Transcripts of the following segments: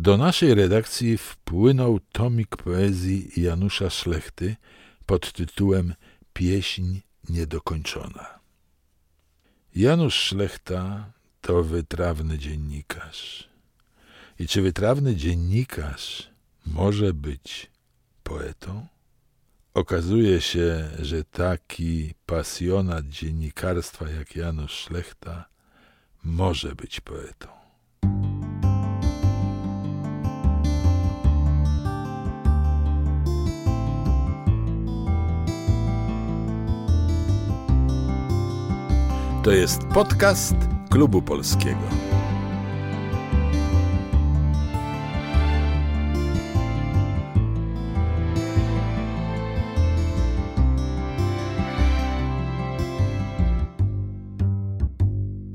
Do naszej redakcji wpłynął tomik poezji Janusza Szlechty pod tytułem Pieśń niedokończona. Janusz Szlechta to wytrawny dziennikarz. I czy wytrawny dziennikarz może być poetą? Okazuje się, że taki pasjonat dziennikarstwa jak Janusz Szlechta może być poetą. To jest podcast Klubu Polskiego.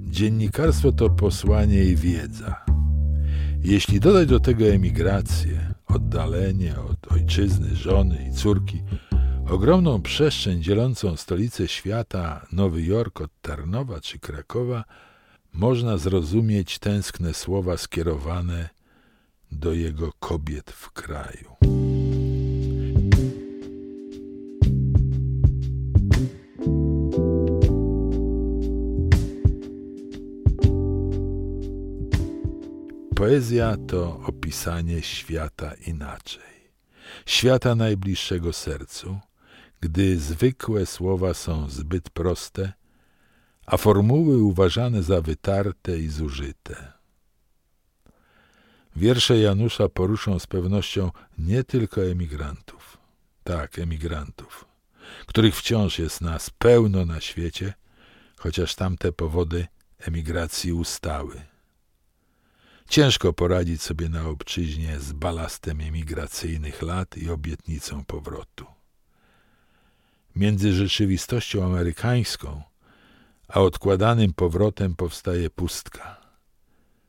Dziennikarstwo to posłanie i wiedza. Jeśli dodać do tego emigrację, oddalenie od ojczyzny, żony i córki, Ogromną przestrzeń dzielącą stolicę świata, Nowy Jork od Tarnowa czy Krakowa, można zrozumieć tęskne słowa skierowane do jego kobiet w kraju. Poezja to opisanie świata inaczej, świata najbliższego sercu, gdy zwykłe słowa są zbyt proste, a formuły uważane za wytarte i zużyte. Wiersze Janusza poruszą z pewnością nie tylko emigrantów, tak, emigrantów, których wciąż jest nas pełno na świecie, chociaż tamte powody emigracji ustały. Ciężko poradzić sobie na obczyźnie z balastem emigracyjnych lat i obietnicą powrotu między rzeczywistością amerykańską a odkładanym powrotem powstaje pustka.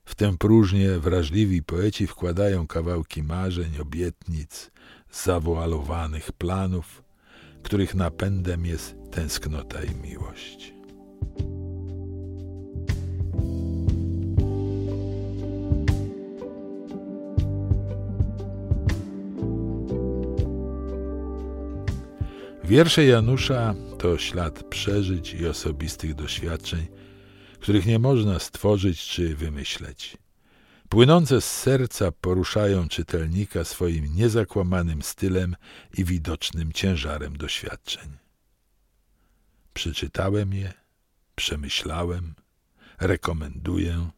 W tę próżnię wrażliwi poeci wkładają kawałki marzeń, obietnic, zawoalowanych planów, których napędem jest tęsknota i miłość. Wiersze Janusza to ślad przeżyć i osobistych doświadczeń, których nie można stworzyć czy wymyśleć. Płynące z serca poruszają czytelnika swoim niezakłamanym stylem i widocznym ciężarem doświadczeń. Przeczytałem je, przemyślałem, rekomenduję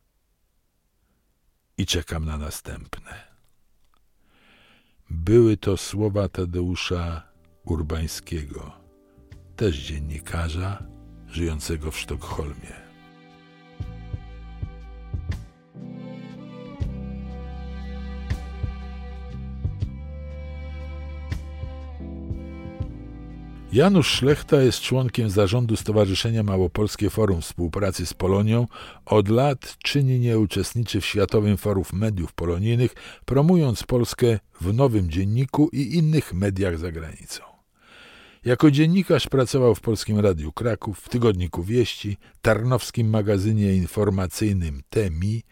i czekam na następne. Były to słowa Tadeusza Urbańskiego, też dziennikarza żyjącego w Sztokholmie. Janusz Szlechta jest członkiem zarządu Stowarzyszenia Małopolskie Forum Współpracy z Polonią. Od lat czynnie uczestniczy w Światowym Forum Mediów Polonijnych, promując Polskę w Nowym Dzienniku i innych mediach za granicą. Jako dziennikarz pracował w Polskim Radiu Kraków, w Tygodniku Wieści, Tarnowskim Magazynie Informacyjnym TEMI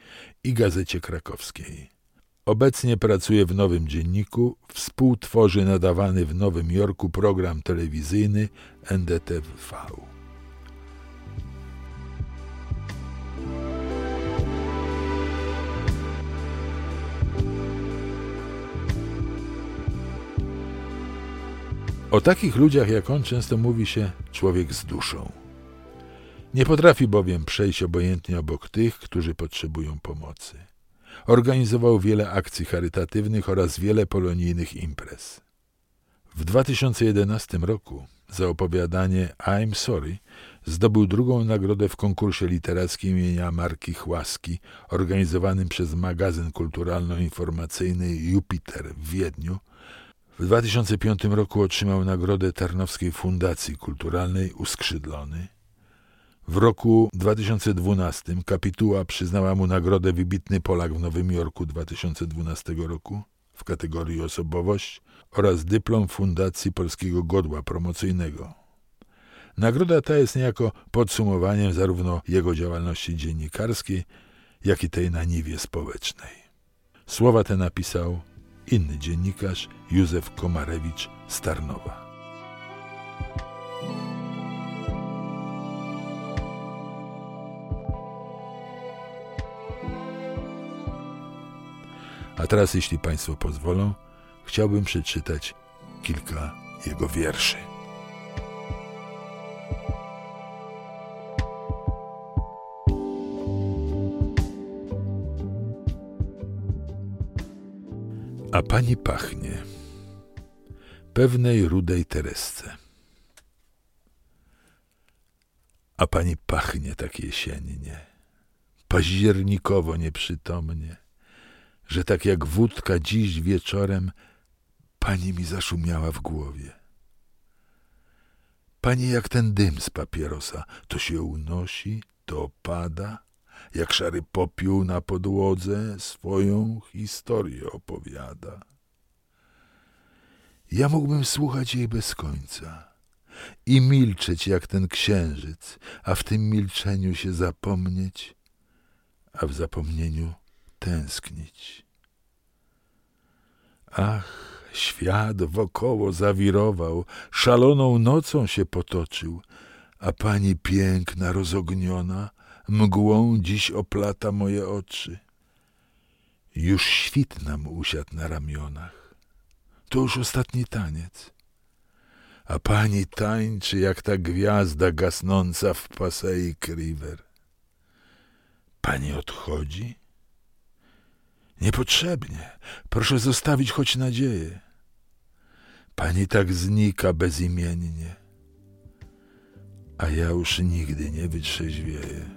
i Gazecie Krakowskiej. Obecnie pracuje w Nowym Dzienniku, współtworzy nadawany w Nowym Jorku program telewizyjny NDTV. O takich ludziach jak on często mówi się człowiek z duszą. Nie potrafi bowiem przejść obojętnie obok tych, którzy potrzebują pomocy. Organizował wiele akcji charytatywnych oraz wiele polonijnych imprez. W 2011 roku za opowiadanie I'm Sorry zdobył drugą nagrodę w konkursie literackim imienia Marki Chłaski organizowanym przez magazyn kulturalno-informacyjny Jupiter w Wiedniu – w 2005 roku otrzymał nagrodę Tarnowskiej Fundacji Kulturalnej Uskrzydlony. W roku 2012 kapituła przyznała mu nagrodę Wybitny Polak w Nowym Jorku 2012 roku w kategorii osobowość oraz dyplom Fundacji Polskiego Godła Promocyjnego. Nagroda ta jest niejako podsumowaniem zarówno jego działalności dziennikarskiej, jak i tej na niwie społecznej. Słowa te napisał inny dziennikarz Józef Komarewicz z Tarnowa. A teraz, jeśli Państwo pozwolą, chciałbym przeczytać kilka jego wierszy. A pani pachnie pewnej rudej Teresce. A pani pachnie tak jesiennie, październikowo nieprzytomnie, że tak jak wódka dziś wieczorem pani mi zaszumiała w głowie. Pani jak ten dym z papierosa, to się unosi, to opada, jak szary popiół na podłodze swoją historię opowiada. Ja mógłbym słuchać jej bez końca i milczeć jak ten księżyc, a w tym milczeniu się zapomnieć, a w zapomnieniu tęsknić. Ach, świat wokoło zawirował, szaloną nocą się potoczył, a pani piękna, rozogniona, mgłą dziś oplata moje oczy. Już świt nam usiadł na ramionach. To już ostatni taniec. A pani tańczy jak ta gwiazda gasnąca w Passaic River. Pani odchodzi? Niepotrzebnie. Proszę zostawić choć nadzieję. Pani tak znika bezimiennie, a ja już nigdy nie wytrzeźwieję.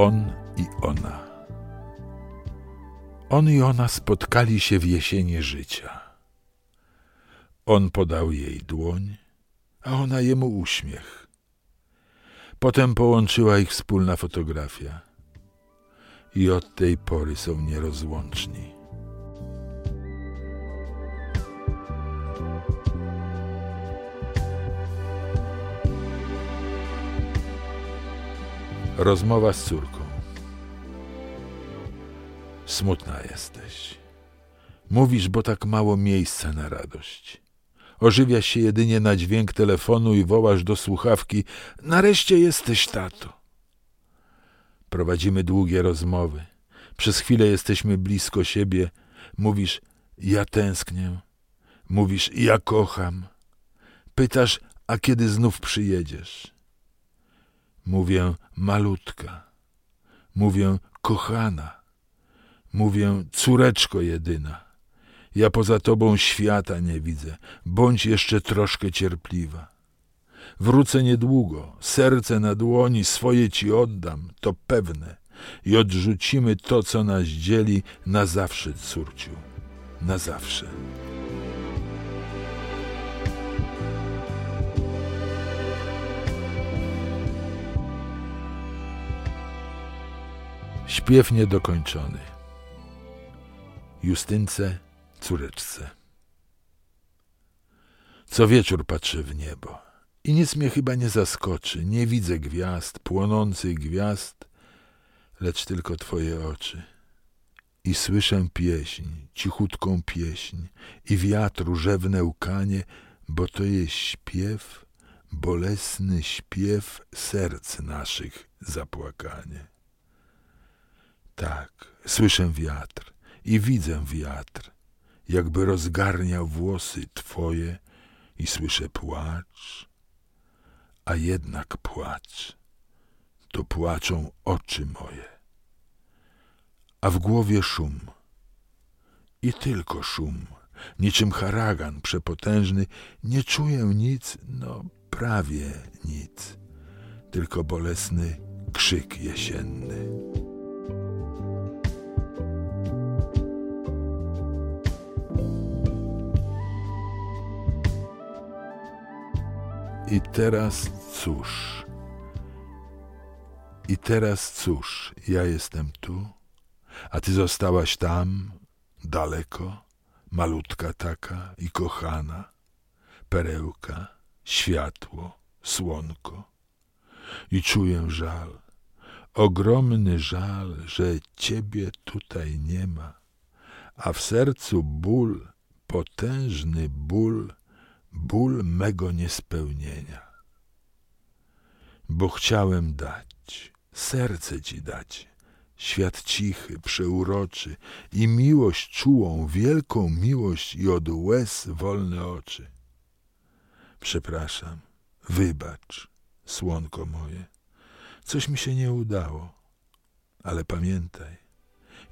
On i ona. On i ona spotkali się w jesieni życia. On podał jej dłoń, a ona jemu uśmiech. Potem połączyła ich wspólna fotografia. I od tej pory są nierozłączni. Rozmowa z córką. Smutna jesteś. Mówisz, bo tak mało miejsca na radość. Ożywiasz się jedynie na dźwięk telefonu i wołasz do słuchawki: Nareszcie jesteś, tato. Prowadzimy długie rozmowy. Przez chwilę jesteśmy blisko siebie. Mówisz: Ja tęsknię. Mówisz: Ja kocham. Pytasz: A kiedy znów przyjedziesz? Mówię: Malutka. Mówię: Kochana. Mówię: Córeczko jedyna. Ja poza tobą świata nie widzę. Bądź jeszcze troszkę cierpliwa. Wrócę niedługo, serce na dłoni swoje ci oddam, to pewne. I odrzucimy to, co nas dzieli, na zawsze, córciu. Na zawsze. Śpiew niedokończony. Justynce córeczce. Co wieczór patrzę w niebo i nic mnie chyba nie zaskoczy. Nie widzę gwiazd, płonących gwiazd, lecz tylko twoje oczy. I słyszę pieśń, cichutką pieśń i wiatru rzewne łkanie, bo to jest śpiew, bolesny śpiew serc naszych zapłakanie. Tak, słyszę wiatr i widzę wiatr jakby rozgarniał włosy twoje i słyszę płacz, a jednak płacz, to płaczą oczy moje. A w głowie szum i tylko szum, niczym haragan przepotężny, nie czuję nic, no prawie nic, tylko bolesny krzyk jesienny. I teraz cóż? I teraz cóż? Ja jestem tu, a ty zostałaś tam, daleko, malutka taka i kochana. perełka, światło, słonko. I czuję żal, ogromny żal, że ciebie tutaj nie ma, a w sercu ból, potężny ból, ból mego niespełnienia. Bo chciałem dać, serce ci dać, świat cichy, przeuroczy i miłość czułą, wielką miłość i od łez wolne oczy. Przepraszam, wybacz, słonko moje, coś mi się nie udało, ale pamiętaj,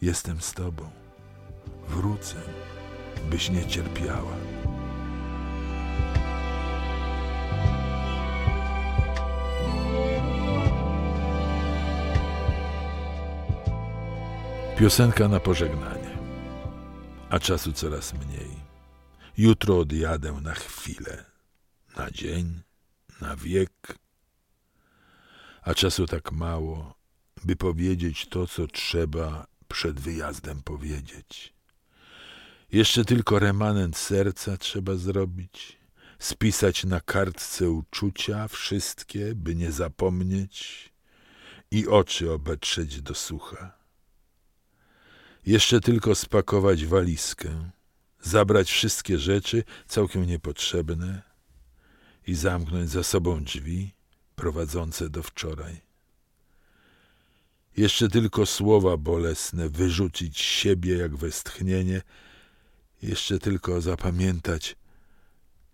jestem z tobą, wrócę, byś nie cierpiała. Piosenka na pożegnanie, a czasu coraz mniej. Jutro odjadę na chwilę, na dzień, na wiek, a czasu tak mało, by powiedzieć to, co trzeba przed wyjazdem powiedzieć. Jeszcze tylko remanent serca trzeba zrobić, spisać na kartce uczucia wszystkie, by nie zapomnieć i oczy obetrzeć do sucha. Jeszcze tylko spakować walizkę, zabrać wszystkie rzeczy całkiem niepotrzebne i zamknąć za sobą drzwi prowadzące do wczoraj. Jeszcze tylko słowa bolesne wyrzucić siebie jak westchnienie, jeszcze tylko zapamiętać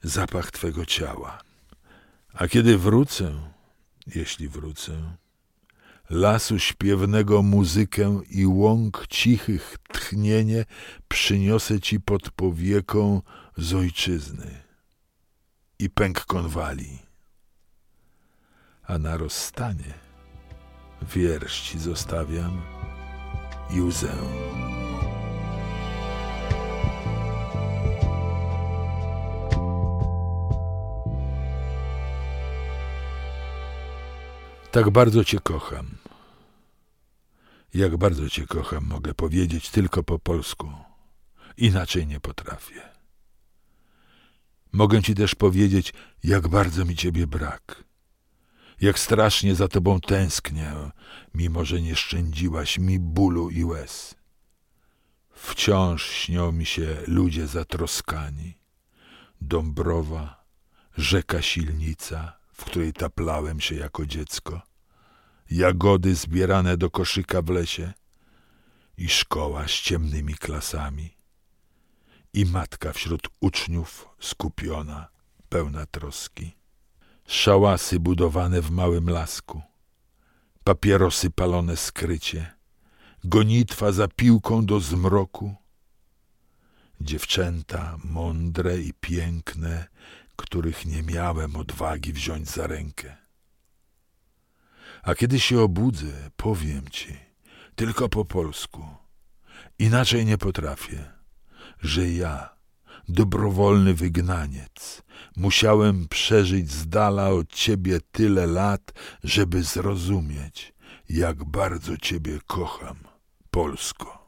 zapach Twego ciała. A kiedy wrócę, jeśli wrócę, lasu śpiewnego muzykę i łąk cichych tchnienie przyniosę ci pod powieką z ojczyzny i pęk konwali. A na rozstanie wiersz ci zostawiam i łzę. Tak bardzo Cię kocham. Jak bardzo Cię kocham, mogę powiedzieć tylko po polsku. Inaczej nie potrafię. Mogę Ci też powiedzieć, jak bardzo mi Ciebie brak. Jak strasznie za Tobą tęsknię, mimo że nie szczędziłaś mi bólu i łez. Wciąż śnią mi się ludzie zatroskani. Dąbrowa, rzeka Silnica, w której taplałem się jako dziecko, jagody zbierane do koszyka w lesie i szkoła z ciemnymi klasami i matka wśród uczniów skupiona, pełna troski. Szałasy budowane w małym lasku, papierosy palone skrycie, gonitwa za piłką do zmroku. Dziewczęta mądre i piękne, których nie miałem odwagi wziąć za rękę. A kiedy się obudzę, powiem ci, tylko po polsku, inaczej nie potrafię, że ja, dobrowolny wygnaniec, musiałem przeżyć z dala od ciebie tyle lat, żeby zrozumieć, jak bardzo ciebie kocham, Polsko.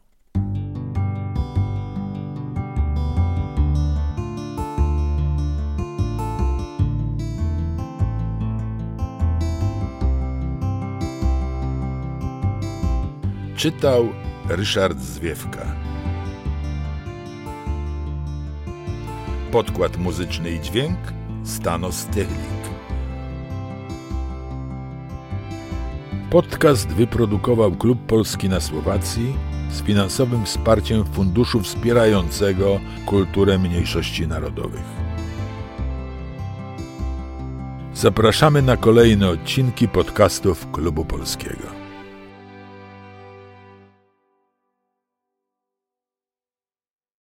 Czytał Ryszard Zwiewka. Podkład muzyczny i dźwięk Stanos Technik. Podcast wyprodukował Klub Polski na Słowacji z finansowym wsparciem Funduszu Wspierającego Kulturę Mniejszości Narodowych. Zapraszamy na kolejne odcinki podcastów Klubu Polskiego.